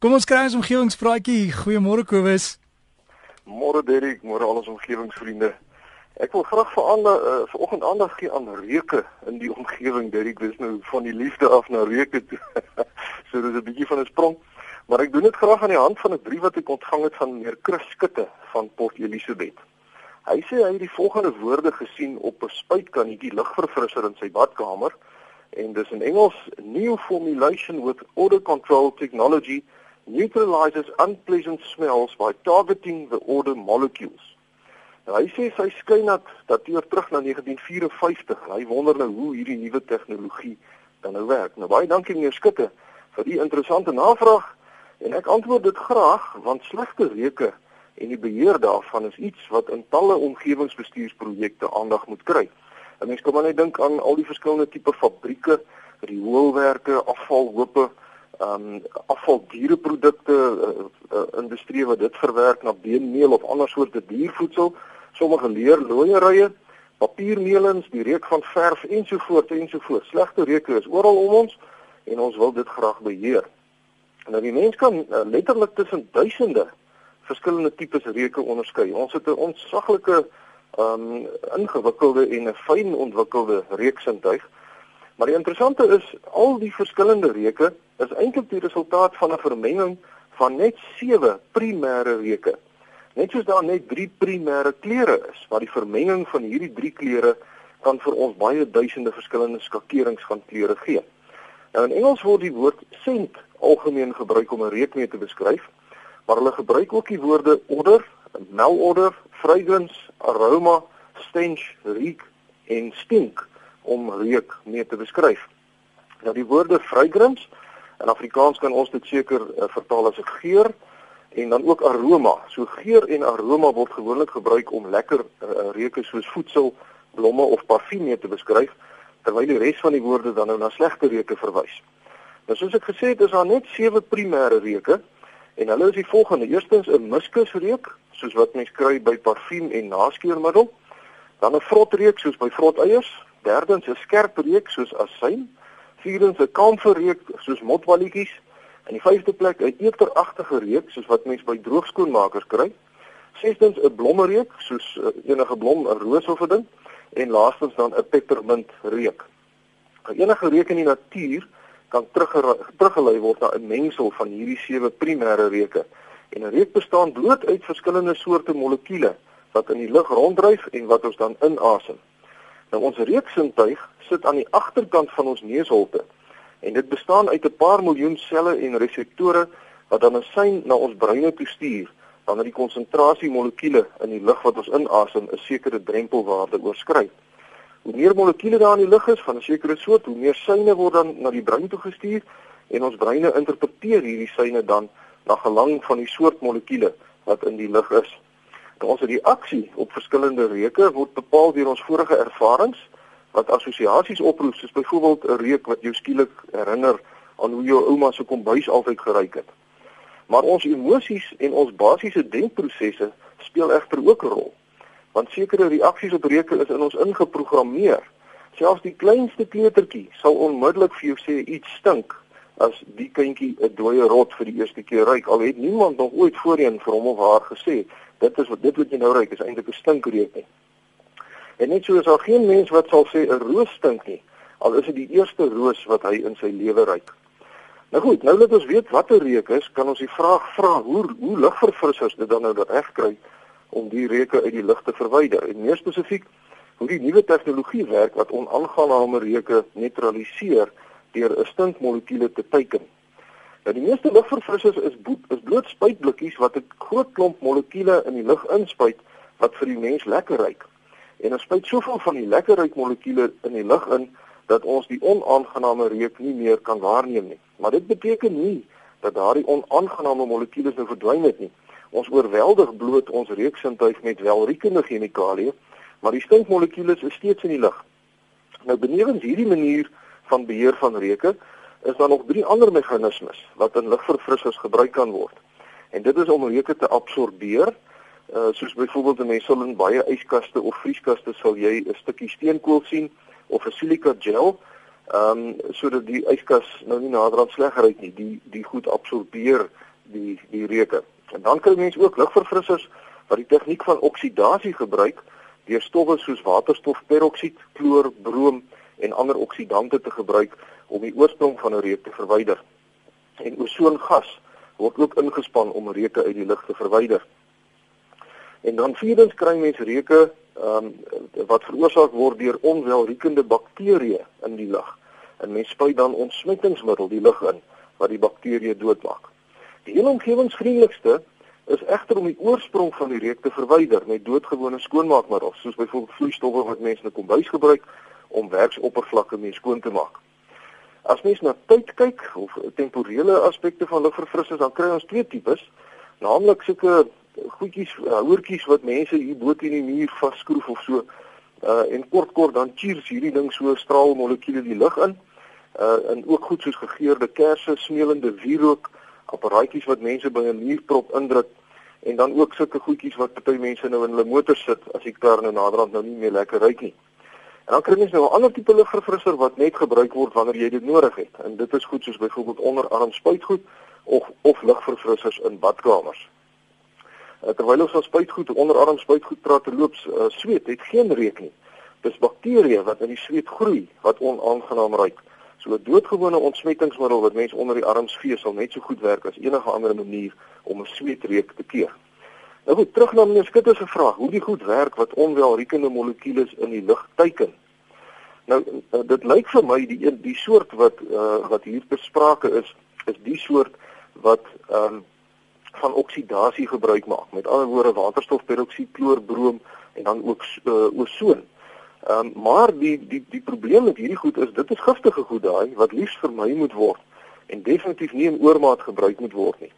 Kom ons kry ons omgewingspraatjie. Goeiemôre Kobus. Môre Derek, môre al ons omgewingsvriende. Ek wil graag verander uh, vanoggend aandag gee aan reuke in die omgewing Derek. Dis nou van die liefde af na reuke toe. so dis 'n bietjie van 'n sprong. Maar ek doen dit graag aan die hand van 'n brief wat ek ontvang het van meneer Chris Skutte van Port Elizabeth. Hy sê hy het die volgende woorde gesien op 'n spuitkannetjie lugverfrisser in sy badkamer en dis in Engels new formulation with odor control technology neutralizes unpleasant smells by targeting the odor molecules. Nou, hy sê sy skyn dat dateer terug na 1954. Hy wonder nou hoe hierdie nuwe tegnologie dan nou werk. Nou baie dankie meneer Skutte vir die interessante navraag en ek antwoord dit graag want slegte reuke en die beheer daarvan is iets wat in talle omgewingsbestuursprojekte aandag moet kry. En mens kom maar net dink aan al die verskillende tipe fabrieke, rioolwerke, afvalhope, ehm um, afvaldiereprodukte, uh, uh, industrie wat dit verwerk na beenmeel of ander soorte diervoedsel, sommige leer looierye, papiermeelens, die reuk van verf ensovoorts ensovoorts. Slegte reuke is oral om ons en ons wil dit graag beheer. Nou die mens kan uh, letterlik tussen duisende verskillende tipes reuke onderskei. Ons het 'n ontsaglike um ingewikkelde en 'n fyn ontwikkelde reuksintuig. Maar die interessante is al die verskillende reuke is eintlik die resultaat van 'n vermenging van net 7 primêre reuke. Net soos daar net 3 primêre kleure is, maar die vermenging van hierdie 3 kleure kan vir ons baie duisende verskillende skakerings van kleure gee. Nou in Engels word die woord scent algemeen gebruik om 'n reuk mee te beskryf, maar hulle gebruik ook die woorde odor, malodor, fragrance, aroma, stench, reek en stink om reuk mee te beskryf. Nou die woorde fragrance in Afrikaans kan ons dit seker uh, vertaal as geur en dan ook aroma. So geur en aroma word gewoonlik gebruik om lekker uh, reuke soos voedsel, blomme of parfuum mee te beskryf terwyl die res van die woorde dan nou na slegte reuke verwys. Nou soos ek gesê het, is daar net sewe primêre reuke en hulle is die volgende: eerstens 'n muskusreuk, soos wat mens kry by parfuum en naskeurmiddel. Dan 'n vrotreuk soos by vroteiers. Derdens 'n skerp reuk soos asyn. Vierdens 'n kamferreuk soos motwalletjies. En die vyfde plek 'n eteragtige reuk soos wat mens by droogskoonmakers kry. Sestens 'n blommereuk soos uh, enige blom, 'n roos of 'n ding. En laastens dan 'n peppermintreuk. Enige reuk in die natuur kan teruggelei word na 'n mengsel van hierdie sewe primêre reuke. En 'n reuk bestaan bloot uit verskillende soorte molekules wat in die lug ronddryf en wat ons dan inasem. Nou ons reuksintuig sit aan die agterkant van ons neusholte en dit bestaan uit 'n paar miljoen selle en reseptore wat dan 'n sein na ons breine toe stuur wanneer die konsentrasie molekules in die lug wat ons inasem 'n sekere drempelwaarde oorskry. Hoe meer molekules daar in die lug is van 'n sekere soort, hoe meer seine word dan na die brein toe gestuur en ons breine interpreteer hierdie seine dan na gelang van die soort molekules wat in die lug is. Ons reaksie op verskillende reuke word bepaal deur ons vorige ervarings wat assosiasies oproep soos byvoorbeeld 'n reuk wat jou skielik herinner aan hoe jou ouma se kombuis altyd geruik het. Maar ons emosies en ons basiese denkprosesse speel egter ook 'n rol. Want sekere reaksies op reuke is in ons ingeprogrammeer. Selfs die kleinste kleutertjie sal onmiddellik vir jou sê iets stink as die kindjie 'n dooie rot vir die eerste keer ruik. Al het niemand nog ooit voorheen vir hom of haar gesê, dit is wat dit wat jy nou ruik is eintlik 'n stinkreuk nie. En net so is daar geen mens wat sal sê 'n roos stink nie, al is dit die eerste roos wat hy in sy lewe ruik. Nou goed, nou dat ons weet wat 'n reuk is, kan ons die vraag vra hoe hoe lugverfrissers dit dan nou reg kry om die reuke uit die lug te verwyder. En meer spesifiek, hoe die nuwe tegnologie werk wat onaangename reuke neutraliseer deur 'n stinkmolekuule te teiken. Nou die meeste lugverfrissers is boet, is bloot spuitblikkies wat 'n groot klomp molekules in die lug inspuit wat vir die mens lekker ruik. En ons spuit soveel van die lekker ruik molekules in die lug in dat ons die onaangename reuk nie meer kan waarneem nie. Maar dit beteken nie dat daardie onaangename molekules nou verdwyn het nie. Ons oorweldig bloot ons reuksintuig met welriekende chemikalieë, maar die stinkmolekules is steeds in die lug. Nou benewens hierdie manier van beheer van reuke is daar nog drie ander meganismes wat in lugverfrissers gebruik kan word. En dit is om reuke te absorbeer. Uh soos byvoorbeeld mense sal in baie yskaste of vrieskaste sal jy 'n stukkie steenkool sien of 'n silika gel. Ehm um, sodat die yskas nou nie nader aan sleg geruik nie. Die die goed absorbeer die die reuke. En dan kry mense ook lugverfrissers wat die tegniek van oksidasie gebruik deur stowwe soos waterstofperoksied, kloor, broom en ander oksidante te gebruik om die oorsprong van 'n reuk te verwyder. En osoongas word ook ingespan om reuke uit die lug te verwyder. En dan vierdens kry mense reuke ehm um, wat veroorsaak word deur onwelriekende bakterieë in die lug. En mense spuit dan ontsmettingsmiddel die lug in wat die bakterieë doodmaak. Die heel omgewingsvriendelikste is egter om die oorsprong van die reuk te verwyder met doodgewone skoonmaakmiddels soos byvoorbeeld vloeistowwe wat mense in 'n kombuis gebruik om werksoppervlakke mee skoon te maak. As mens na tyd kyk of temporele aspekte van lugverfrissers, dan kry ons twee tipes, naamlik sulke goedjies, hoortjies wat mense hier bo teen die muur vasskroef of so. Uh en kort kort dan cheers hierdie ding so straal molekules die lug in. Uh en ook goed soos gegeurde kersse, smeulende wierook, apparaatjies wat mense by 'n muurprop indruk en dan ook sulke goedjies wat party mense nou in hulle motors sit as die kar nou naderhand nou nie meer lekker ry nie. En dan kry jy nou 'n ander tipe lugverfrisser wat net gebruik word wanneer jy dit nodig het. En dit is goed soos byvoorbeeld onderarm spuitgoed of of lugverfrissers in badkamers. Uh, terwyl ons van spuitgoed onderarm spuitgoed praat loop, uh, sweet het geen reuk nie. Dis bakterieë wat in die sweet groei wat onaangenaam ruik. So 'n doodgewone ontsmettingsmiddel wat mense onder die arms vee sal net so goed werk as enige ander manier om 'n sweetreuk te keer. Nou goed, terug na meneer Skutte se vraag, hoe die goed werk wat onwelriekende molekules in die lug teiken. Nou uh, dit lyk vir my die een die soort wat uh, wat hier besprake is, is die soort wat ehm um, van oksidasie gebruik maak. Met ander woorde waterstofperoksied, kloor, broom en dan ook uh, osoon. Ehm um, maar die die die probleem met hierdie goed is dit is giftige goed daai wat liefs vermy moet word en definitief nie in oormaat gebruik moet word nie.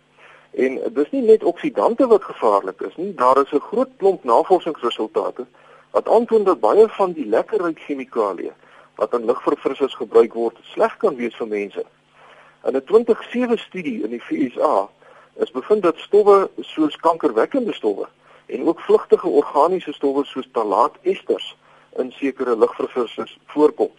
En dis nie net oksidante wat gevaarlik is nie, daar is 'n groot klomp navorsingsresultate wat aantoon dat baie van die lekkerryk chemikalieë wat in lugverfrissers gebruik word, sleg kan wees vir mense. In 'n 2007 studie in die VSA is bevind dat stowwe soos kankerwekkende stowwe en ook vlugtige organiese stowwe soos talaatesters in sekere lugverfrissers voorkom.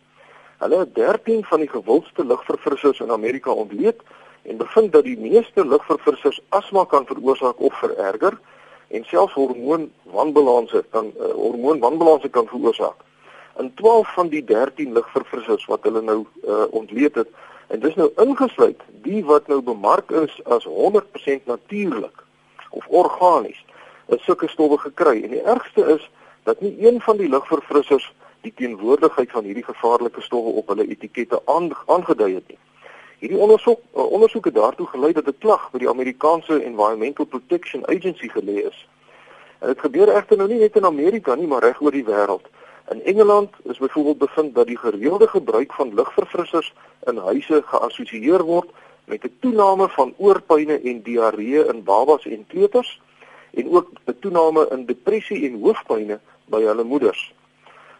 Hulle het 13 van die gewildste lugverfrissers in Amerika ontleed en bevind dat die meeste lugverfrissers asma kan veroorsaak of vererger en selfs hormoonwanbalanse kan uh, hormoonwanbalanse kan veroorsaak. In 12 van die 13 lugverfrissers wat hulle nou uh, ontleed het en dis nou ingesluit die wat nou bemark is as 100% natuurlik of organies, is sulke stowwe gekry en die ergste is dat nie een van die lugverfrissers die teenwoordigheid van hierdie gevaarlike stowwe op hulle etikette aangedui het nie. Hierdie ondersoek uh, ondersoek het daartoe gelei dat 'n klag by die Amerikaanse Environmental Protection Agency gelê is. En dit gebeur egter nou nie net in Amerika nie, maar reg oor die wêreld. In Engeland is byvoorbeeld bevind dat die gereelde gebruik van lugverfrissers in huise geassosieer word met 'n toename van oorpyne en diarree in babas en kleuters en ook 'n toename in depressie en hoofpyne by hulle moeders.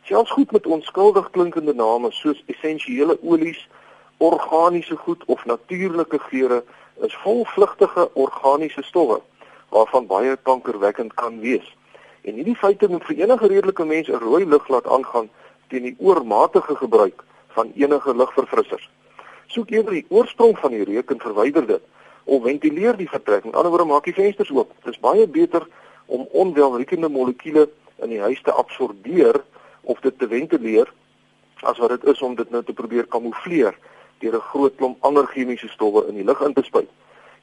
Selfs goed met onskuldig klinkende name soos essensiële olies, organiese goed of natuurlike geure is vol vlugtige organiese stowwe waarvan baie kankerwekkend kan wees. En hierdie feite moet vir enige redelike mens 'n rooi lig laat aangaan teen die oormatige gebruik van enige lugverfrissers. Soek eerder die oorsprong van die reuk en verwyder dit of ventileer die vertrek. Met ander woorde, maak die vensters oop. Dit is baie beter om onwelriekende molekules in die huis te absorbeer of dit te ventileer as wat dit is om dit nou te probeer kamoufleer deur 'n groot klomp ander chemiese stowwe in die lug in te spuit.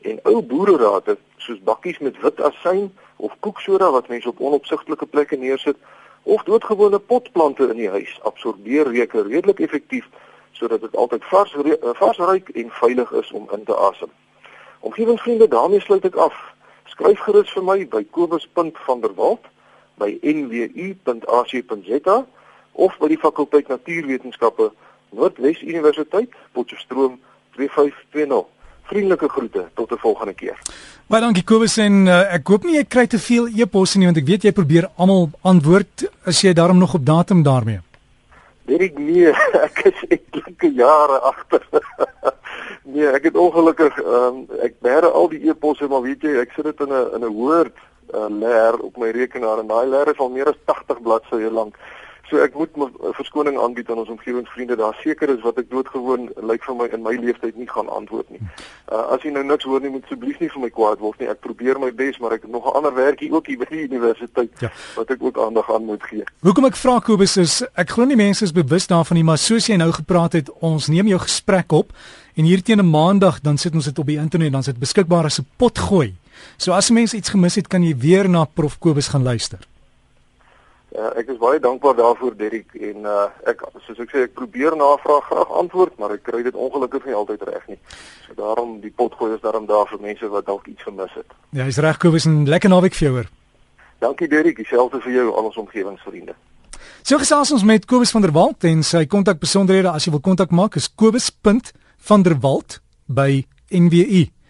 En ou boererate soos bakkies met wit asyn of koeksoda wat mense op onopsigtelike plekke neersit of doodgewone potplante in die huis absorbeer reuke redelik effektief sodat dit altyd vars vars ruik en veilig is om in te asem. Omgewingsvriende, daarmee sluit ek af. Skryf gerus vir my by kobus.vanderwalt by nwu.ac.za of by die fakulteit Natuurwetenskappe Noordwes Universiteit Potchefstroom 2520. Vriendelike groete tot 'n volgende keer. Baie dankie Kobus en uh, ek hoop nie jy kry te veel e-posse nie want ek weet jy probeer almal antwoord as jy daarom nog op datum daarmee. Weet ek nie, ek is etlike jare agter. nee, ek het ongelukkig um, ek bære al die e-posse maar weet jy, ek sit dit in 'n in 'n woord uh, leer op my rekenaar en daai leer is al meer as 80 bladsye lank. So ek moet 'n verskoning aanbied aan ons omgewingsvriende. Daar seker is wat ek doodgewoon lyk vir my in my lewenstyd nie gaan antwoord nie. Uh, as jy nou niks hoor nie, moet asseblief nie vir my kwaad word nie. Ek probeer my bes, maar ek het nog 'n ander werkie ook hier by die universiteit ja. wat ek ook aandag aan moet gee. Hoekom ek vra Kobus is ek glo nie mense is bewus daarvan nie, maar soos jy nou gepraat het, ons neem jou gesprek op en hier teen 'n maandag dan sit ons dit op die internet, dan sit beskikbaar as 'n potgooi. So as mense iets gemis het, kan jy weer na Prof Kobus gaan luister. Uh, ek is baie dankbaar daarvoor Derrick en uh, ek soos ek sê ek probeer navraag graag antwoord maar ek kry dit ongelukkig nie altyd reg nie. So daarom die potgooi is daarom daar vir mense wat dalk iets gemis het. Ja, jy's reg Kobus en lekker naweek vir jou hoor. Dankie Derrick, dieselfde vir jou al ons omgewingsvriende. So gesels ons met Kobus van der Walt en sy kontakbesonderhede as jy wil kontak maak is kobus.vanderwalt by nwi.ac.za